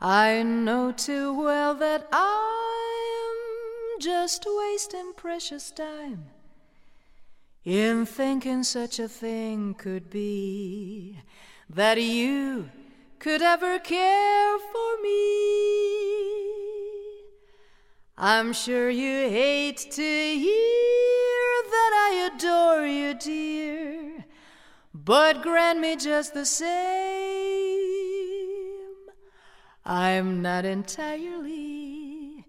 I know too well that I'm just wasting precious time in thinking such a thing could be that you could ever care for me. I'm sure you hate to hear that I adore you, dear, but grant me just the same. I'm not entirely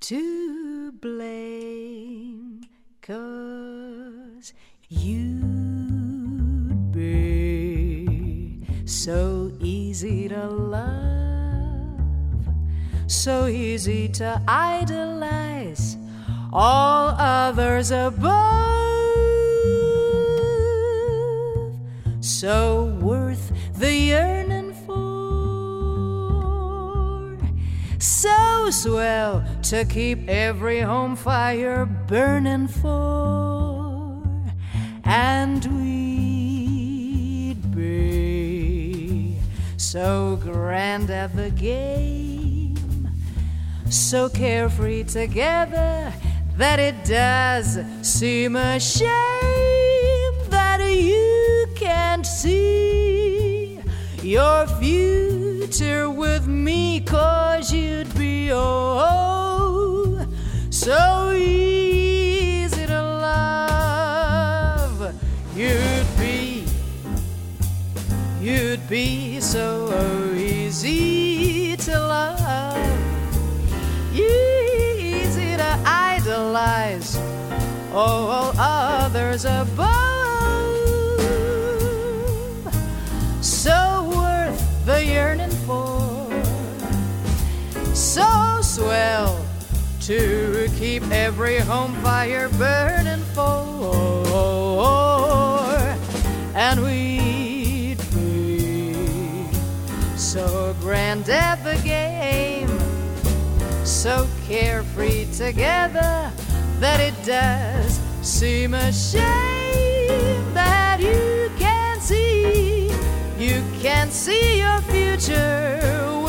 to blame, cause you'd be so easy to love, so easy to idolize all others above, so worth the yearning so swell to keep every home fire burning for, and we'd be so grand at the game, so carefree together that it does seem a shame that you can't see your future with me, cause you'd be oh, so easy to love. You'd be, you'd be so easy to love, easy to idolize all others above. So swell to keep every home fire burning for. And we'd be so grand at the game, so carefree together that it does seem a shame that you can't see you can't see your future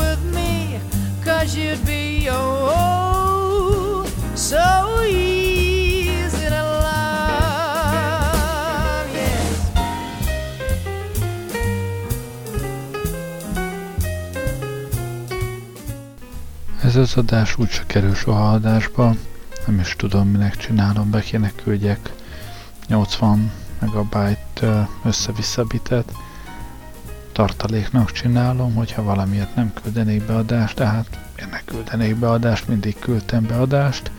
cause you'd be oh, so easy to love. Yes. Ez az adás úgyse kerül soha adásba, nem is tudom minek csinálom, be kéne küldjek 80 megabyte össze-vissza bitet, tartaléknak csinálom, hogyha valamiért nem küldenék be adást, de hát én ne küldenék be adást, mindig küldtem be adást,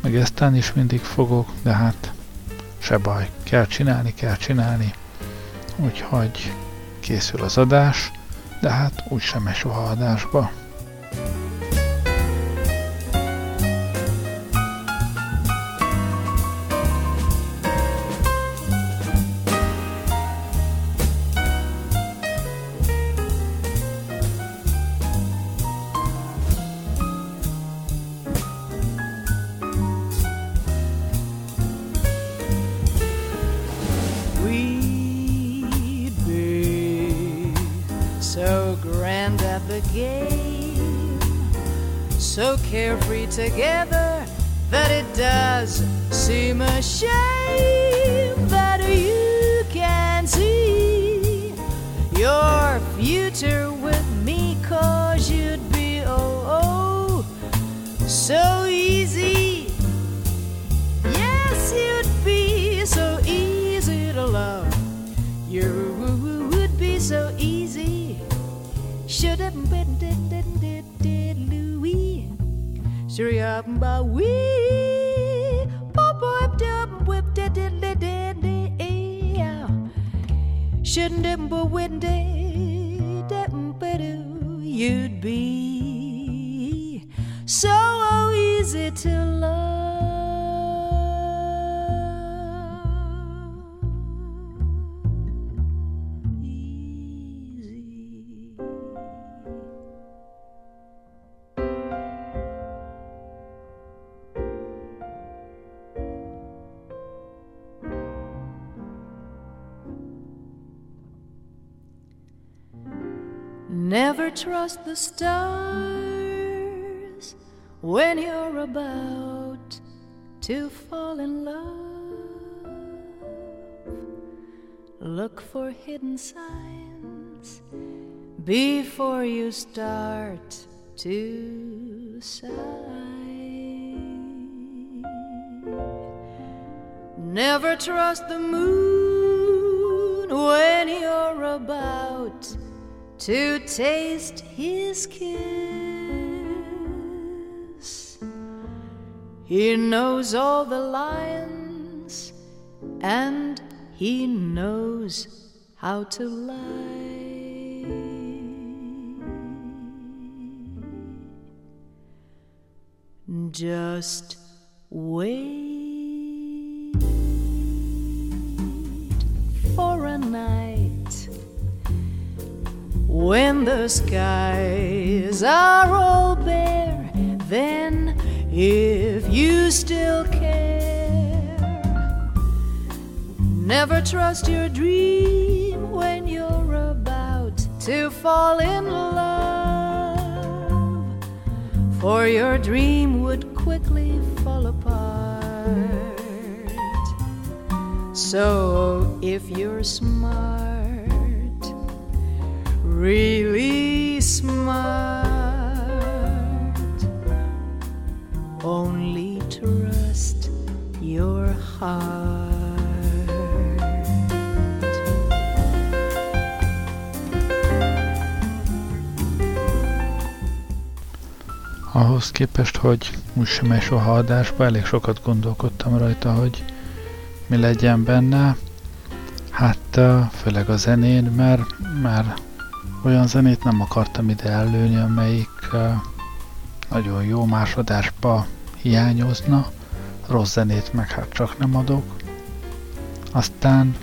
meg eztán is mindig fogok, de hát se baj, kell csinálni, kell csinálni, úgyhogy készül az adás, de hát úgysem soha adásba. Together that it does seem a shame Siri up trust the stars when you're about to fall in love. Look for hidden signs before you start to sigh. Never trust the moon when you're about to taste his kiss. He knows all the lions and he knows how to lie. Just wait when the skies are all bare. Then, if you still care, never trust your dream when you're about to fall in love, for your dream would quickly fall apart. So, if you're smart, really smart, only trust your heart. Ahhoz képest, hogy úgy sem megy soha adásba, elég sokat gondolkodtam rajta, hogy mi legyen benne. Hát főleg a zenén, mert már olyan zenét nem akartam ide előni, amelyik nagyon jó másodásba hiányozna, rossz zenét meg hát csak nem adok. Aztán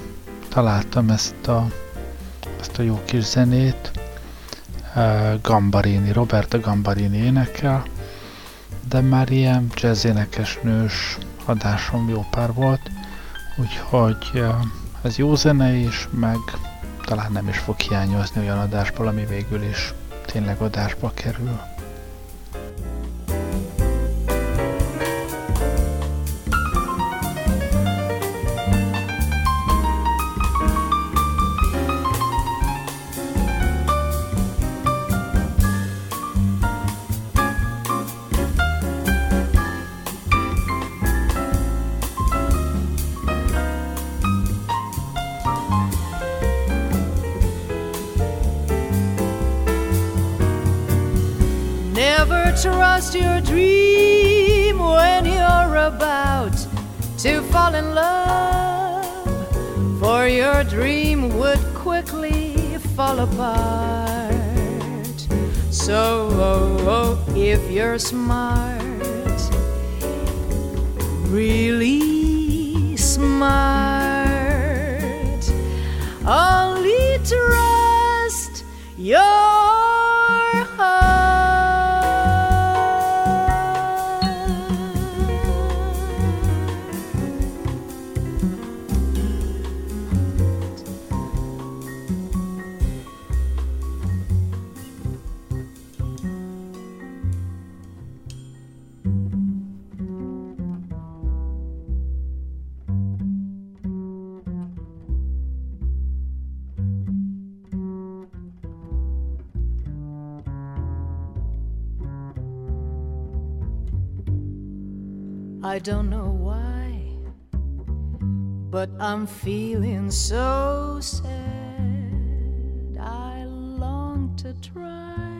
találtam ezt a, ezt a jó kis zenét, Gambarini, Roberta Gambarini énekel, de már ilyen jazz énekesnős adásom jó pár volt, úgyhogy ez jó zene is, meg talán nem is fog hiányozni olyan adásból, ami végül is tényleg adásba kerül. Smart, really I don't know why, but I'm feeling so sad. I long to try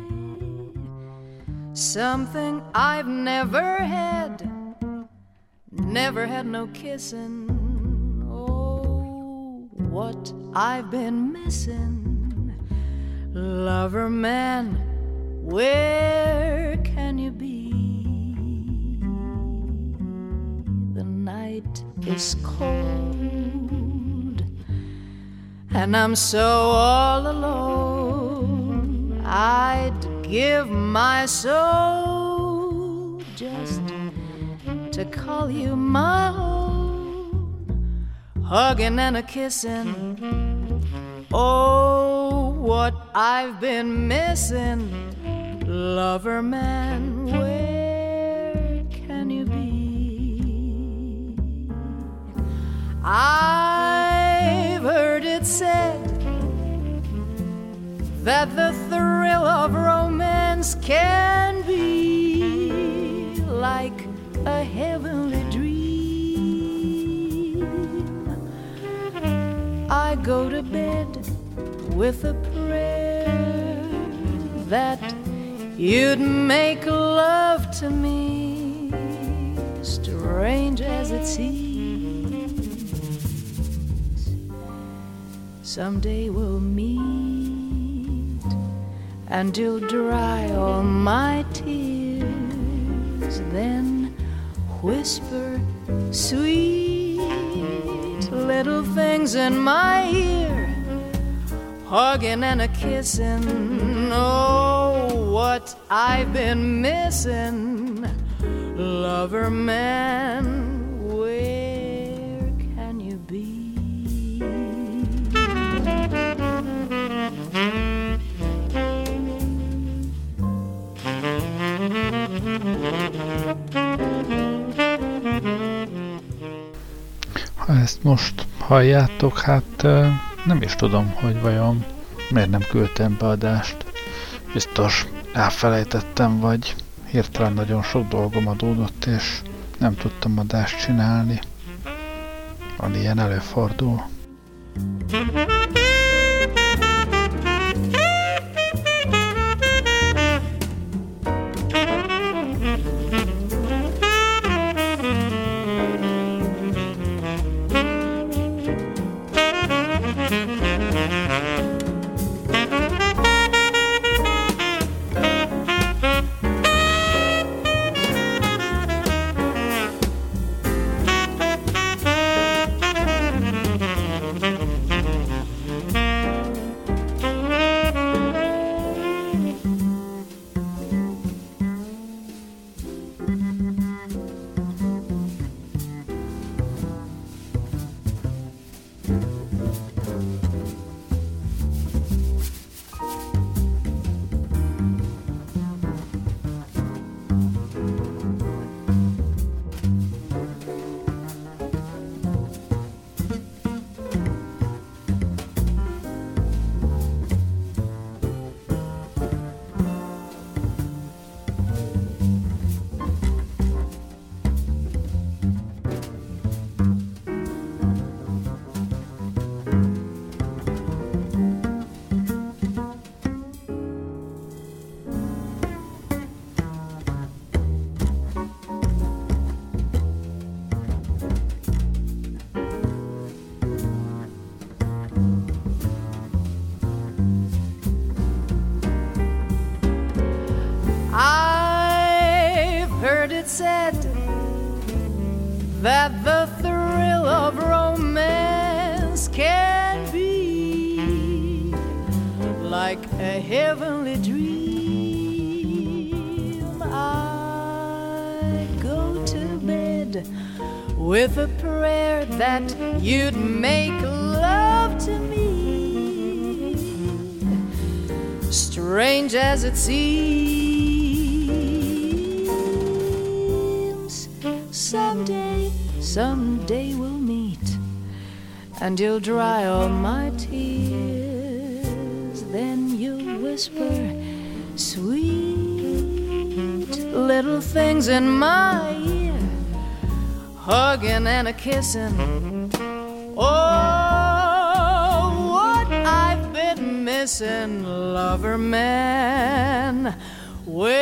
something I've never had, never had no kissing. Oh, what I've been missing, lover man, where can you be? Is cold and I'm so all alone. I'd give my soul just to call you my own, hugging and a kissing. Oh, what I've been missing, lover man, I've heard it said that the thrill of romance can be like a heavenly dream. I go to bed with a prayer that you'd make love to me, strange as it seems. Someday we'll meet, and you'll dry all my tears, then whisper sweet little things in my ear, hugging and a kissing. Oh, what I've been missing, lover man, most halljátok, hát nem is tudom, hogy vajon miért nem küldtem beadást. Biztos elfelejtettem, vagy hirtelen nagyon sok dolgom adódott, és nem tudtam adást csinálni. Van ilyen előfordul. Thank you. Strange as it seems, someday, someday we'll meet, and you'll dry all my tears. Then you'll whisper sweet little things in my ear, hugging and a kissing Oh, missing, lover man. Where,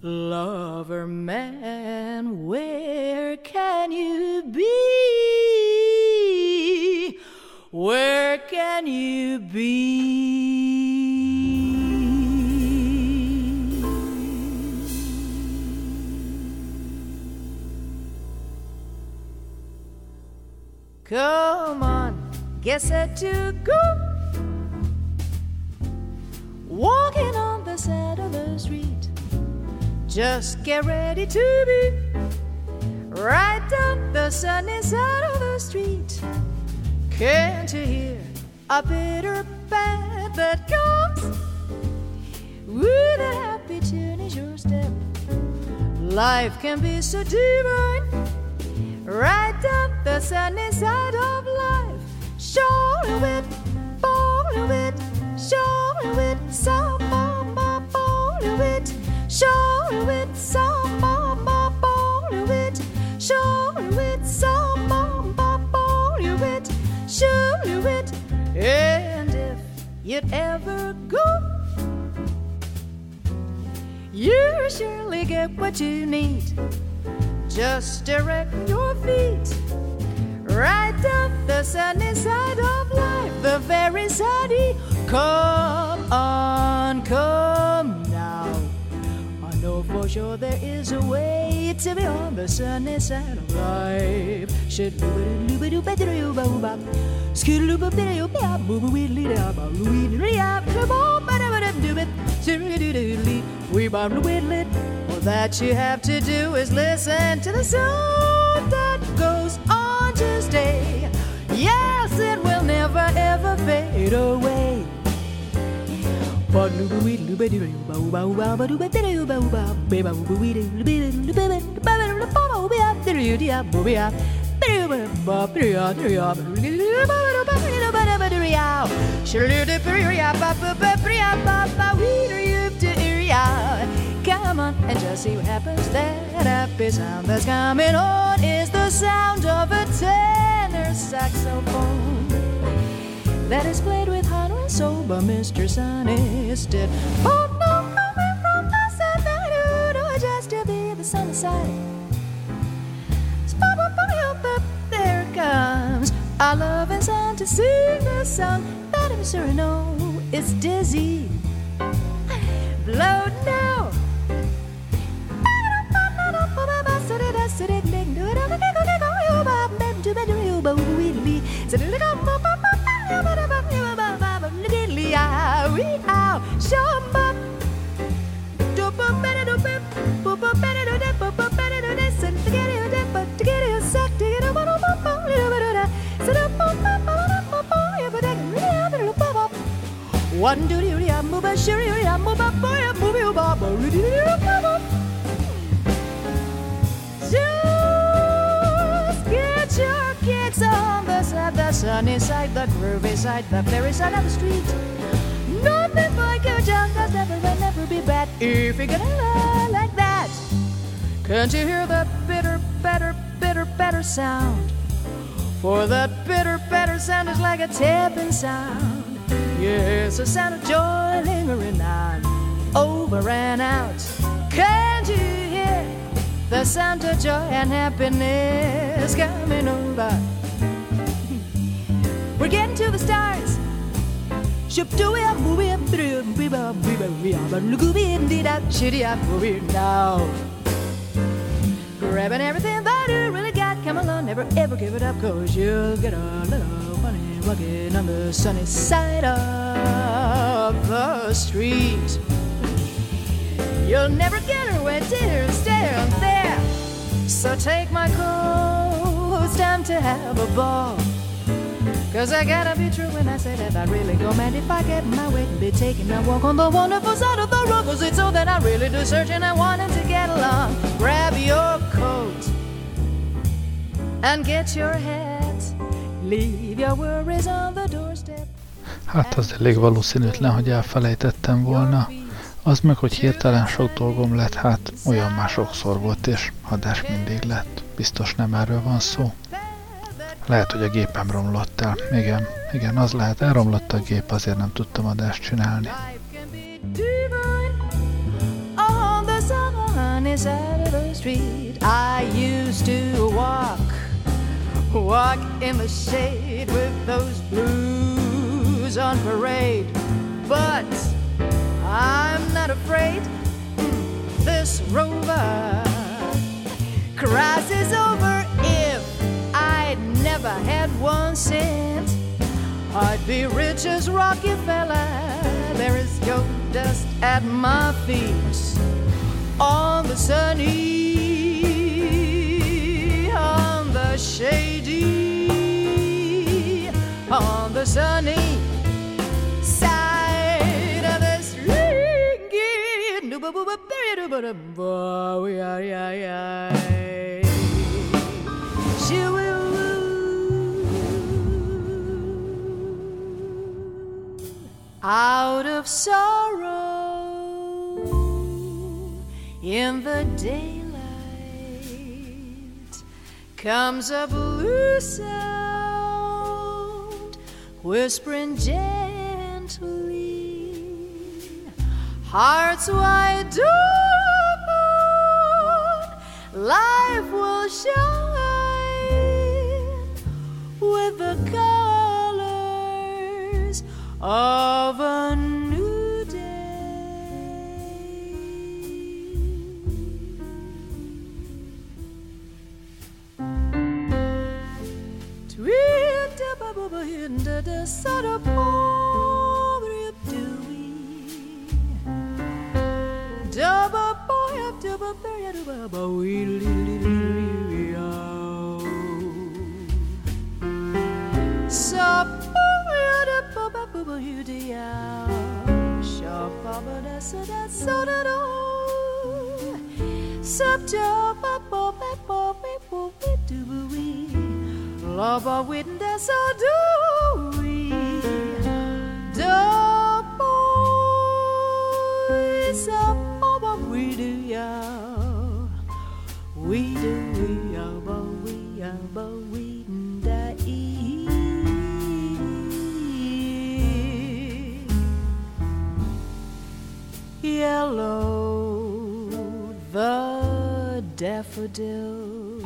lover man, where can you be? Where can you be? Come on, get set to go. Walking on the side of the street. Just get ready to be right down the sunny side of the street. Can't you hear a bitter band that comes with a happy tune is your step? Life can be so divine, right down the sunny side of life. Surely with, bowling with, with, some mama bowling with, surely with, some mama bowling with, surely with, some mama bowling with, surely with. And if you'd ever go, you surely get what you need. Just direct your feet right up the sunny side of life, the very sunny. Come on, come now. I know for sure there is a way to be on the sunny side of life. All that you have to do is listen to the song that goes on to stay. Yes, it will never ever fade away. Come on and just see what happens. That happy sound that's coming on is the sound of a tenor saxophone that is played with honor and by Mr. Sonny Stitt. Oh no, coming from the side, no, just to be the sunny side. There it comes our loving son to sing the song that I'm sure know it's dizzy. Blow now. One do do ya move a sure ya move a boy a move you baba sunny side, the groovy side, the fairy side of the street. Nothing like your junk does never and never be bad if you're gonna lie like that. Can't you hear that bitter, better, bitter, better sound? For that bitter, better sound is like a tapping sound. Yes, a sound of joy lingering on over and out. Can't you hear the sound of joy and happiness coming over? Getting to the stars. now. Grabbing everything that you really got, come along, never ever give it up, cause you'll get a little funny walking on the sunny side of the street. You'll never get her where dinner stand there. So take my coat, it's time to have a ball. Cause I gotta be true when I say that I really go mad if I get my way be taking a walk on the wonderful side of the road. Cause it's all that I really do search and I wanted to get along. Grab your coat and get your hat. Leave your worries on the doorstep. Hát az elég valószínűtlen, hogy elfelejtettem volna. Az meg, hogy hirtelen sok dolgom lett, hát olyan már sokszor volt, és adás mindig lett. Biztos nem erről van szó. Lehet, hogy a gépem romlott el. Igen, igen, az lehet. Elromlott a gép, azért nem tudtam adást csinálni. Walk, in the shade with those blues on parade. But I'm not afraid. This rover crosses over I'd never had one cent. I'd be rich as Rockefeller. There is gold dust at my feet on the sunny on the shady, on the sunny side of. She will out of sorrow in the daylight comes a blue sound whispering gently. Hearts wide open life will shine with the colors of a new day. Tweet up above the sort of Double boy up berry double wee bubba you the Shop bubba a that's so do Love do yellow the daffodil.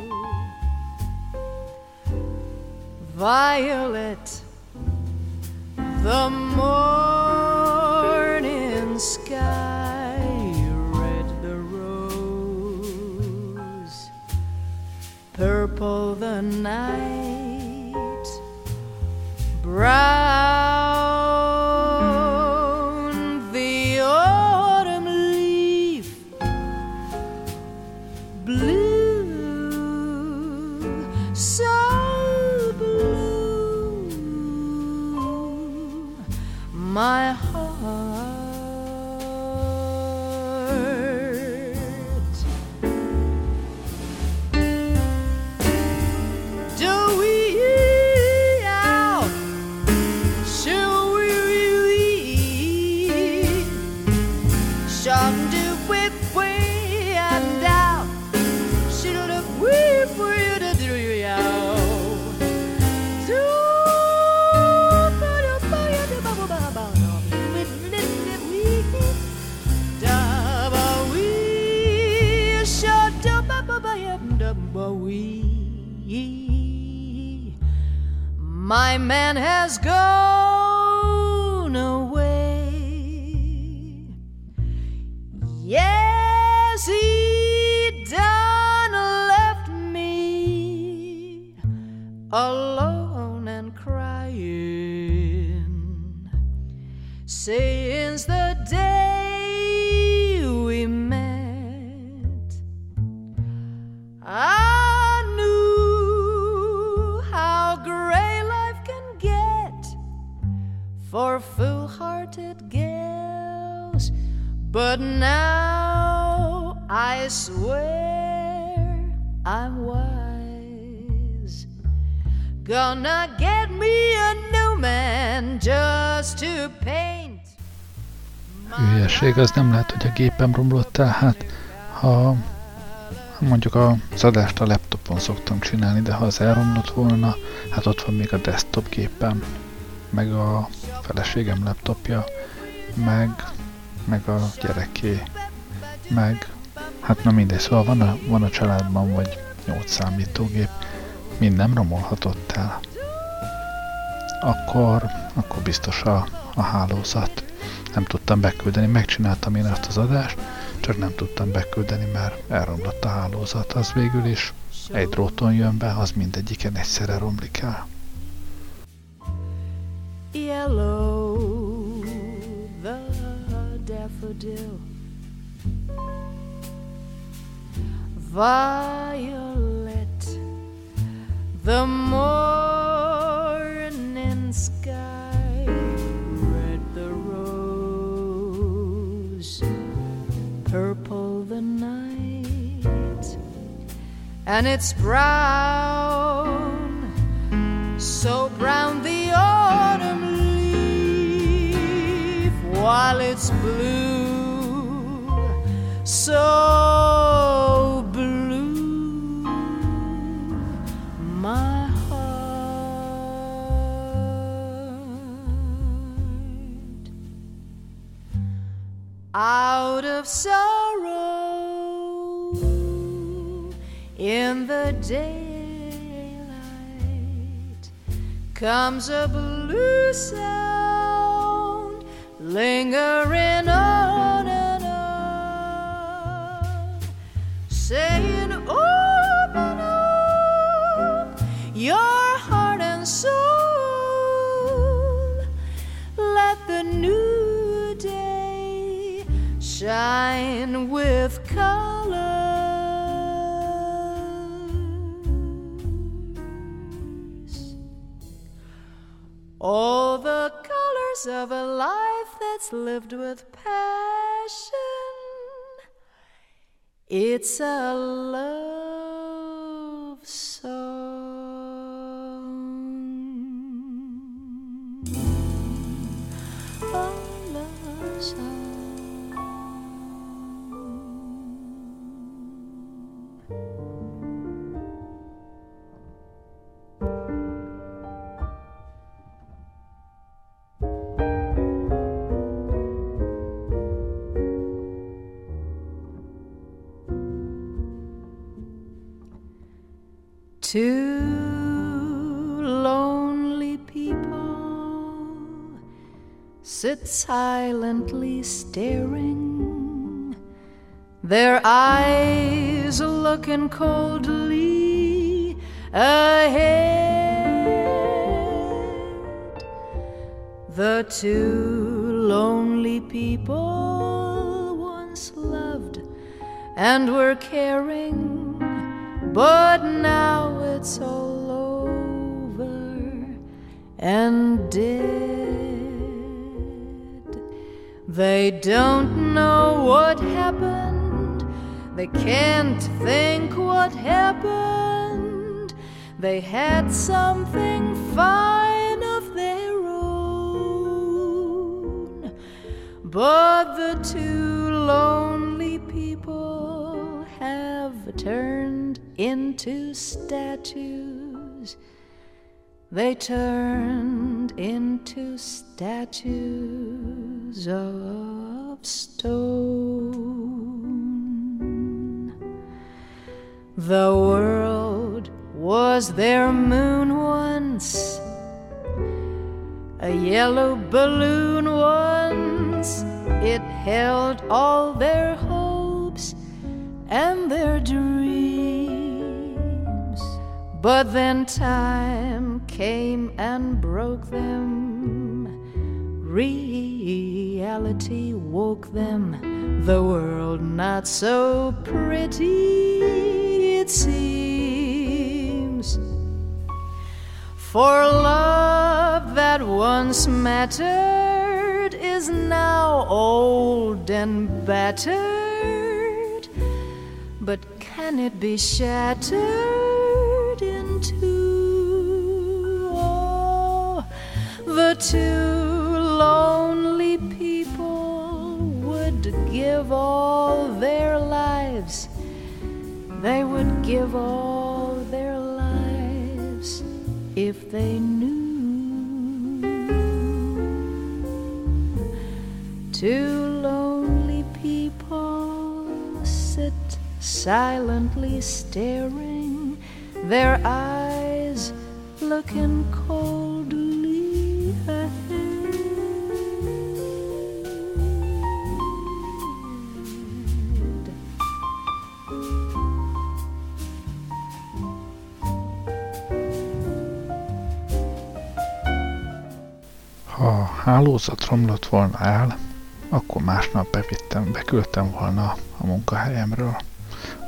Violet the morning sky red the rose. Purple the night brown man just to paint. Hülyeség, az nem lehet, hogy a gépem romlott el. Hát, ha mondjuk a adást a laptopon szoktam csinálni, de ha az elromlott volna, hát ott van még a desktop gépem, meg a feleségem laptopja, meg, meg a gyereké, meg, hát na mindegy, szóval van a, van a családban vagy 8 számítógép, mind nem romolhatott el. Akkor, akkor biztos a, a hálózat. Nem tudtam beküldeni, megcsináltam én ezt az adást, csak nem tudtam beküldeni, mert elromlott a hálózat. Az végül is egy dróton jön be, az mindegyiken egyszerre romlik el. Yellow the daffodil, violet the sky, red the rose, purple the night, and it's brown, so brown the autumn leaf, while it's blue, so Out of sorrow in the daylight comes a blue sound lingering on and on, saying, shine with colors. All the colors of a life that's lived with passion. It's a love silently staring, their eyes looking coldly ahead. The two lonely people once loved and were caring, but now it's all over and dead. They don't know what happened, they can't think what happened. They had something fine of their own. But the two lonely people have turned into statues. They turned into statues of stone. The world was their moon once, a yellow balloon once. It held all their hopes and their dreams. But then time came and broke them. Reality woke them. The world not so pretty, it seems. For love that once mattered is now old and battered. But can it be shattered into? Oh, the two lonely people would give all their lives. They would give all their lives if they knew. Two lonely people sit silently staring, their eyes looking hálózat romlott volna el, akkor másnap bevittem, beküldtem volna a munkahelyemről.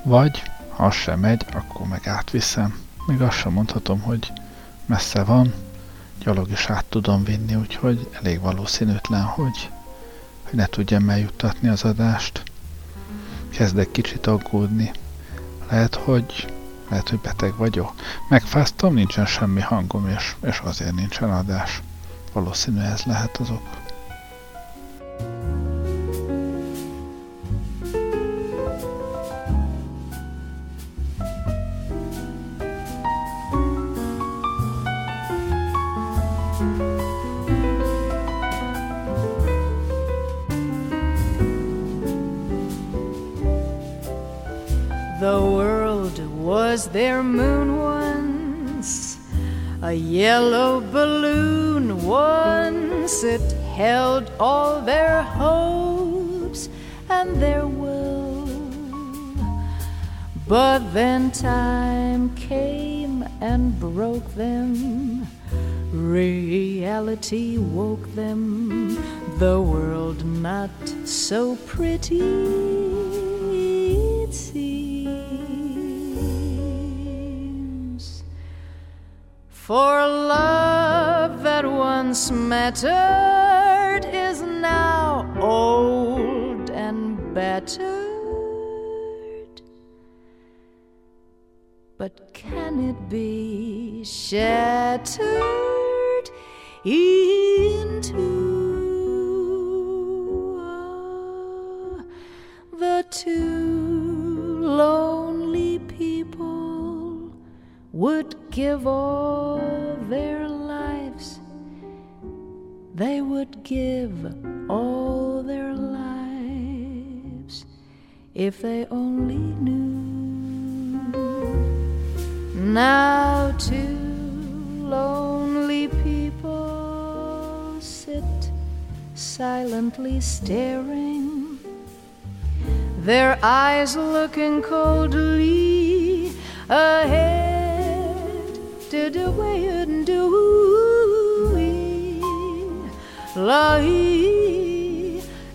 Vagy, ha az sem megy, akkor meg átviszem még azt sem mondhatom, hogy messze van, gyalog is át tudom vinni, úgyhogy elég valószínűtlen, hogy, hogy ne tudjam eljuttatni az adást. Kezdek kicsit aggódni. Lehet, hogy lehet, hogy beteg vagyok. Megfáztam, nincsen semmi hangom, és, és azért nincsen adás. Valószínű ez lehet az ok. And their will. But then time came and broke them. Reality woke them, the world not so pretty For love that once mattered is now old battered. But can it be shattered into the two lonely people would give all their lives, they would give all their lives if they only knew. Now, two lonely people sit silently staring, their eyes looking coldly ahead. Do do way and do la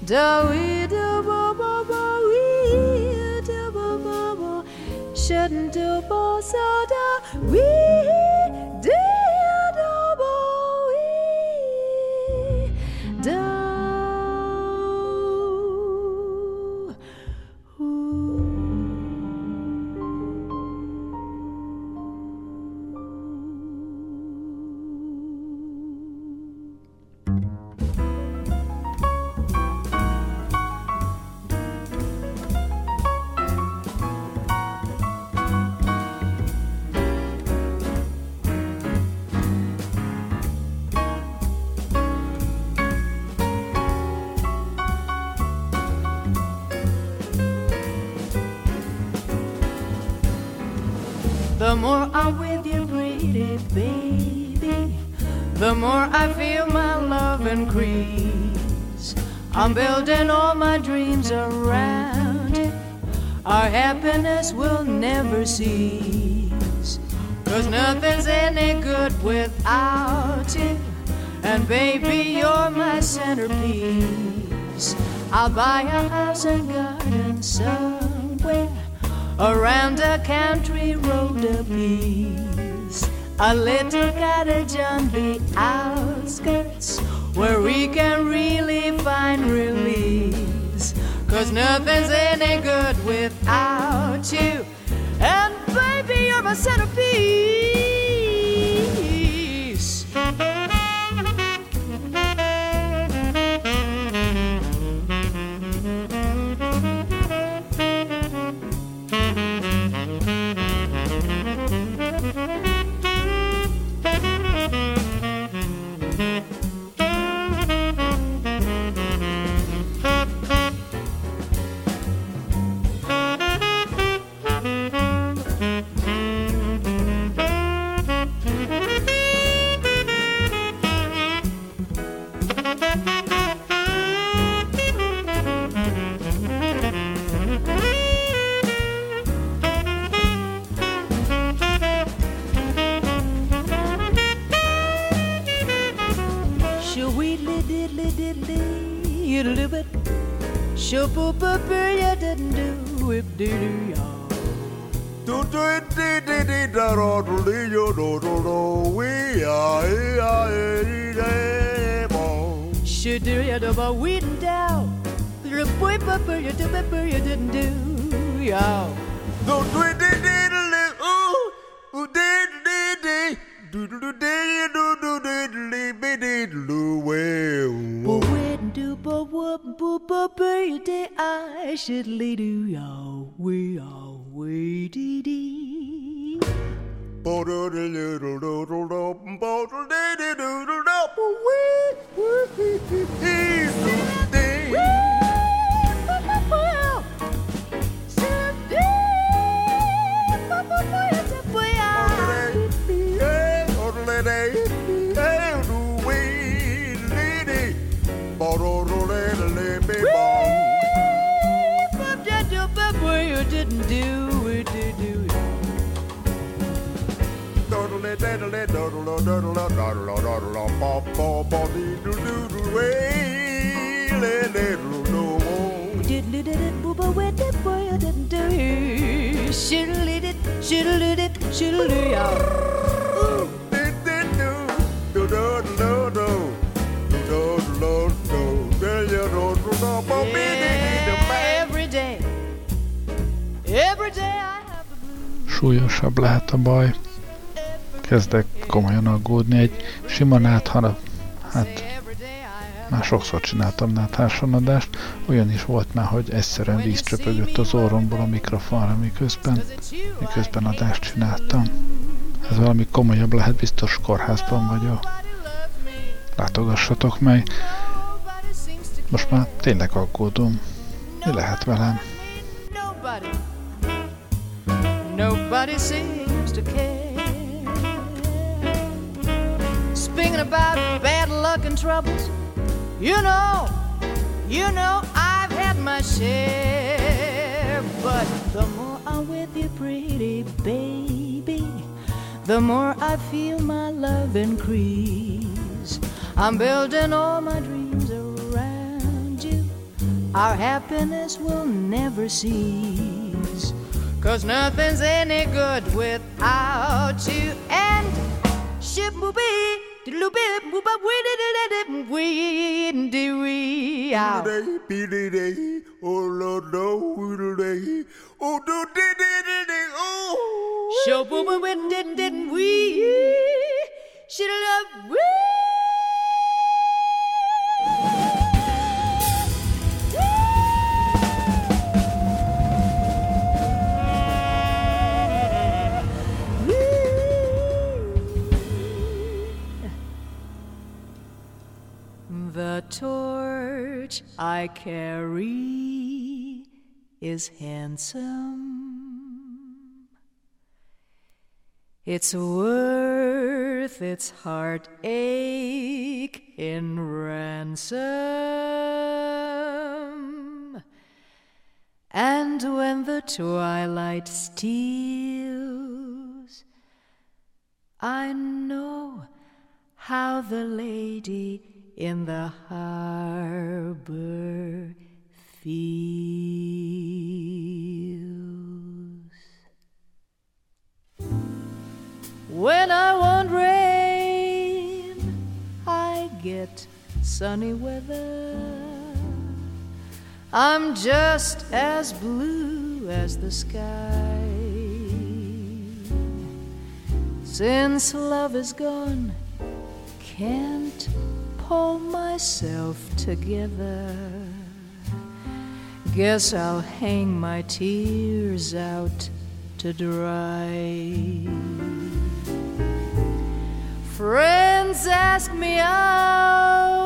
da shouldn't do ba sa da we building all my dreams around it. Our happiness will never cease. Cause nothing's any good without you. And baby, you're my centerpiece. I'll buy a house and garden somewhere around a country road a piece. A little cottage on the outskirts where we can really find release. Cause nothing's any good without you. And baby, you're my centerpiece. Súlyosabb lehet a baj. Kezdek komolyan aggódni. Egy sima náthara, hát már sokszor csináltam náthársanadást, olyan is volt már, hogy egyszerűen víz csöpögött az orromból a mikrofonra, miközben, miközben adást csináltam. Ez valami komolyabb lehet, biztos kórházban vagyok. Látogassatok meg. Most már tényleg aggódom. Mi lehet velem? Nobody seems to care. Speaking about bad luck and troubles, you know, you know, I've had my share. But the more I'm with you, pretty baby, the more I feel my love increase. I'm building all my dreams around you. Our happiness will never cease. Cause nothing's any good without you. And ship booby, diddle Oh, I carry is handsome. It's worth its heartache in ransom. And when the twilight steals, I know how the lady in the harbor fields. When I want rain, I get sunny weather. I'm just as blue as the sky. Since love is gone, can't pull myself together. Guess I'll hang my tears out to dry. Friends ask me out,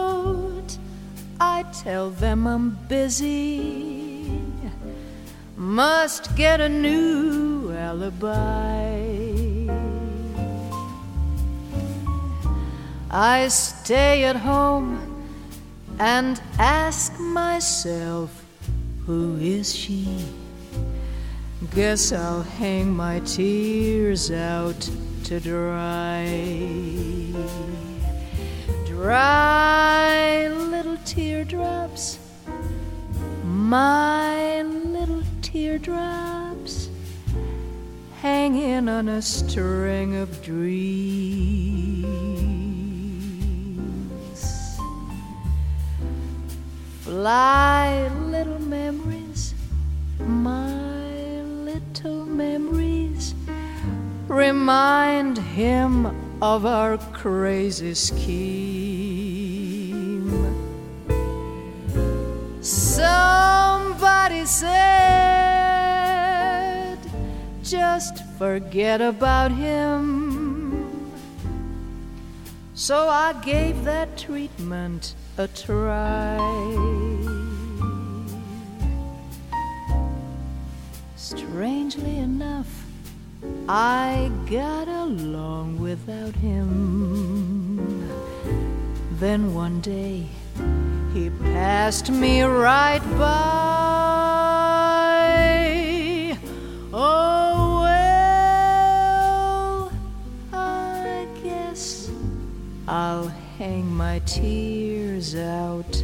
I tell them I'm busy. Must get a new alibi. I stay at home and ask myself, who is she? Guess I'll hang my tears out to dry. Dry little teardrops, my little teardrops hanging on a string of dreams. Fly, little memories, my little memories, remind him of our crazy scheme. Somebody said, just forget about him. So I gave that treatment a try. Strangely enough, I got along without him. Then one day he passed me right by. Oh, well, I guess I'll hang my tears out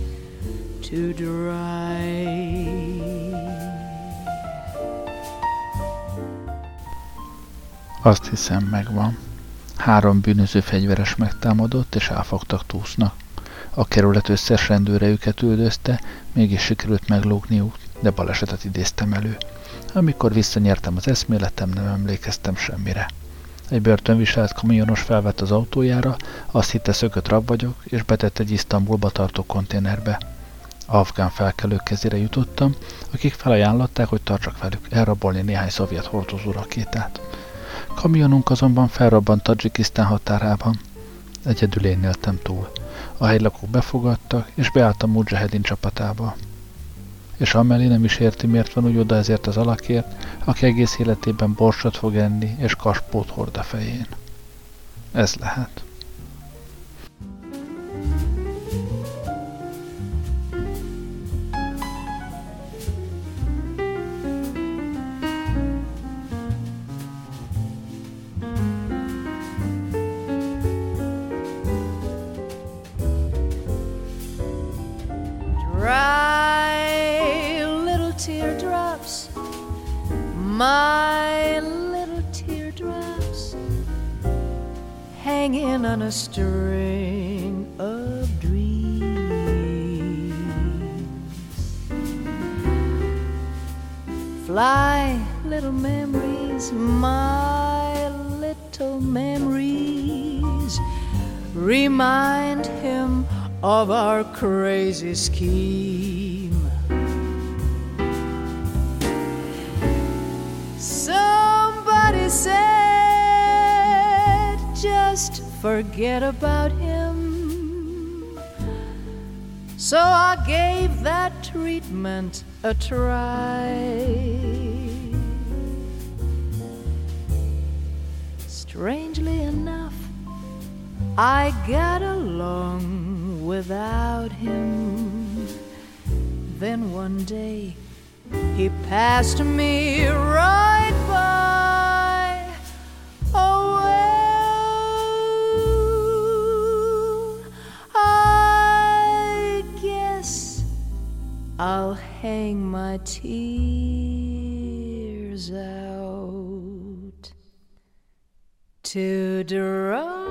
to dry. Azt hiszem, megvan. Három bűnöző fegyveres megtámadott, és elfogtak túsznak. A kerület összes rendőre őket üldözte, mégis sikerült meglógniuk, de balesetet idéztem elő. Amikor visszanyertem az eszméletem, nem emlékeztem semmire. Egy börtönviselt kamionos felvett az autójára, azt hitte szökött rab vagyok, és betett egy Isztambulba tartó konténerbe. Afgán felkelők kezére jutottam, akik felajánlották, hogy tartsak velük elrabolni néhány szovjet hordozó rakétát. Kamionunk azonban felrobbant Tadzsikisztán határában. Egyedül én éltem túl. A helylakók befogadtak, és beálltam Mujahedin csapatába. És amellé nem is érti, miért van úgy oda ezért az alakért, aki egész életében borsot fog enni, és kaspót hord a fején. Ez lehet. My little teardrops, hanging on a string of dreams. Fly, little memories, my little memories, remind him of our crazy scheme. Forget about him. So I gave that treatment a try. Strangely enough, I got along without him. Then one day he passed me right by. I'll hang my tears out to dry.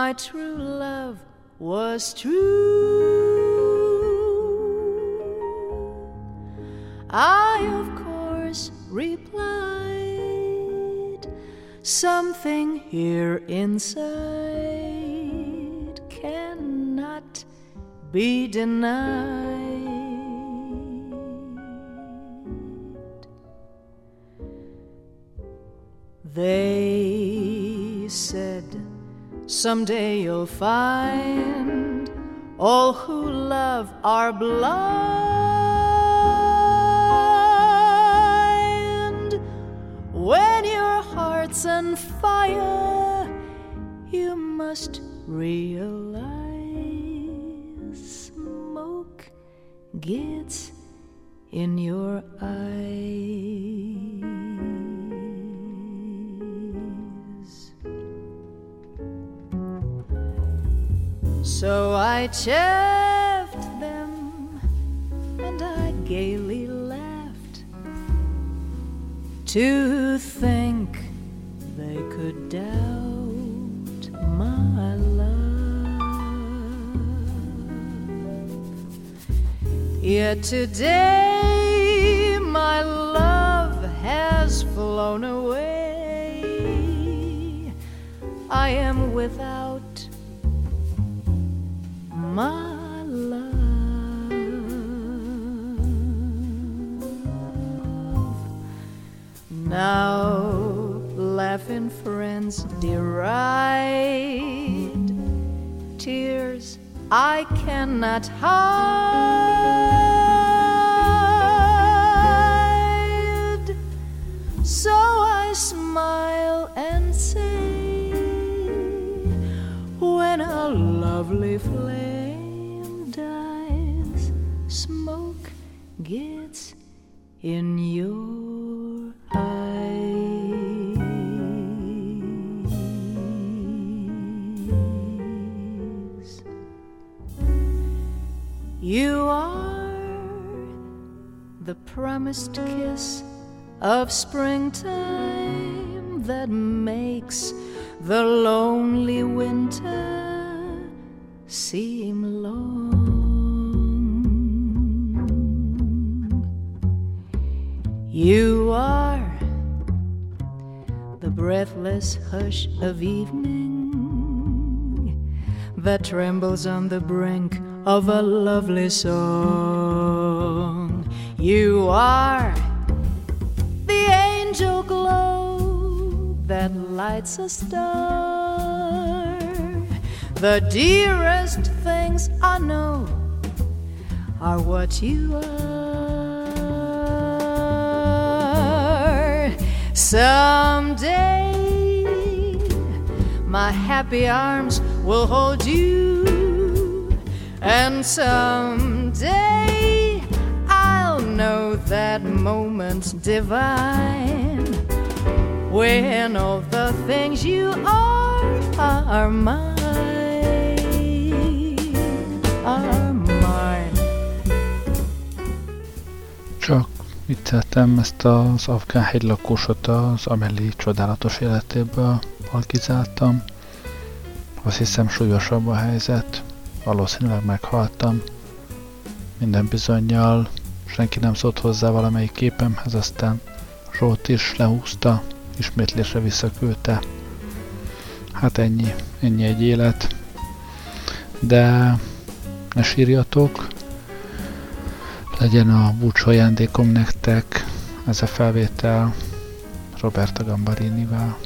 My true love was true. I, of course, replied, something here inside cannot be denied. They said, Someday you'll find all who love are blind. When your heart's on fire, you must realize smoke gets in your eyes. I chaffed them and I gaily laughed to think they could doubt my love. Yet today my love has flown away. Now laughing friends deride tears I cannot hide. So I smile and say, when a lovely flame dies, smoke gets in your promised kiss of springtime that makes the lonely winter seem long. You are the breathless hush of evening that trembles on the brink of a lovely song. You are the angel glow that lights a star. The dearest things I know are what you are. Someday, my happy arms will hold you, and someday that moment divine when all the things you are are mine, are mine. Csak vicceltem ezt az afgán hegylakósot az Amelie csodálatos életéből alkizáltam. Azt hiszem súlyosabb a helyzet. Valószínűleg meghaltam. Minden bizonyal senki nem szólt hozzá valamelyik képemhez, aztán Zsolt is lehúzta, ismétlésre visszaküldte. Hát ennyi, ennyi egy élet. De ne sírjatok, legyen a búcsú ajándékom nektek ez a felvétel Roberta Gambarinivel.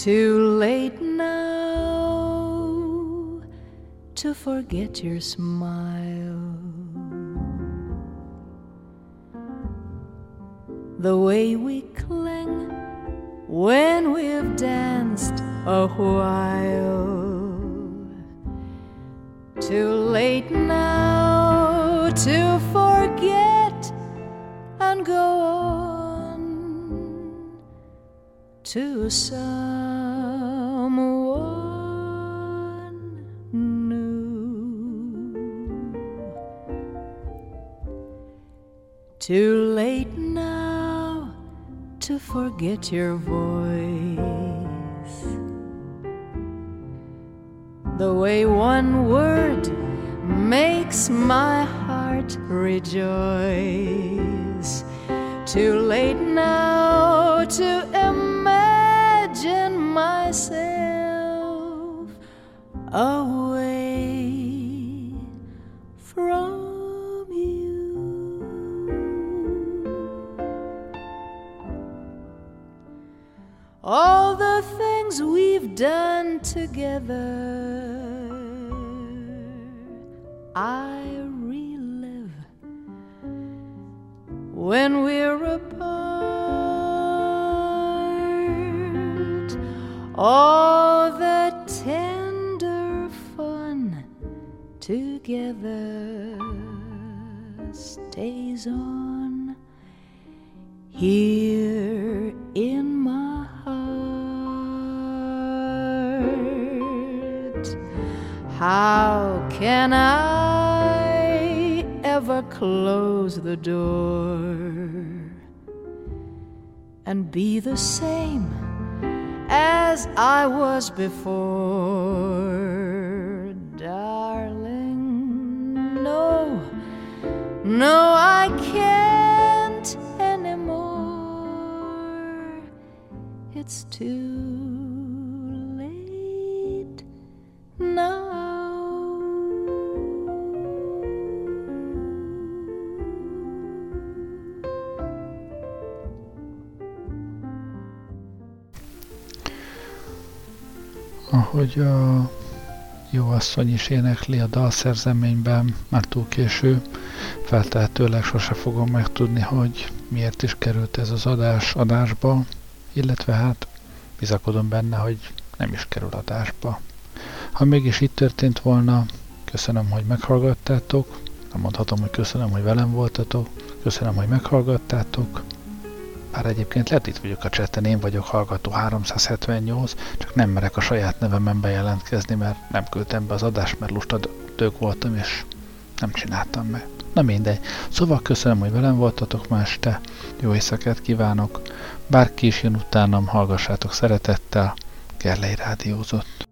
Too late now to forget your smile. The way we cling when we've danced a while. Too late now to forget and go on to some. Too late now to forget your voice. The way one word makes my heart rejoice. Too late now to imagine myself together stays on here in my heart. How can I ever close the door and be the same as I was before, no, I can't anymore. It's too late now. Ahogy a jó asszony is énekli a dalszerzeményben, már túl késő, feltehetőleg sose fogom megtudni, hogy miért is került ez az adás adásba, illetve hát bizakodom benne, hogy nem is kerül adásba. Ha mégis itt történt volna, köszönöm, hogy meghallgattátok, nem mondhatom, hogy köszönöm, hogy velem voltatok, köszönöm, hogy meghallgattátok, bár egyébként lehet itt vagyok a cseten, én vagyok hallgató 378, csak nem merek a saját nevemen bejelentkezni, mert nem küldtem be az adást, mert lustadők voltam, és nem csináltam meg. Na mindegy. Szóval köszönöm, hogy velem voltatok ma este. Jó éjszakát kívánok. Bárki is jön utánam, hallgassátok szeretettel. Gerlei rádiózott.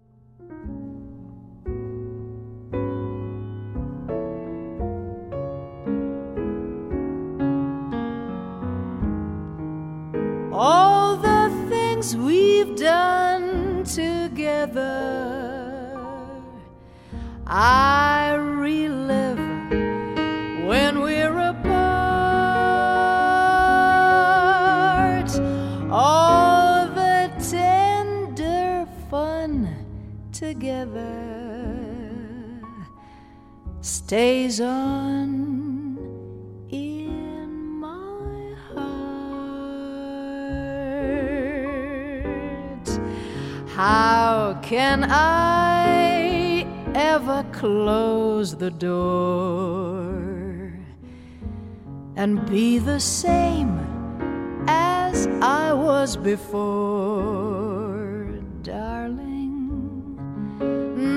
And be the same as I was before, darling?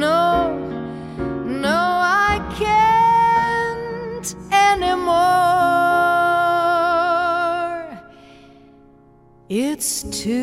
No, no, I can't anymore. It's too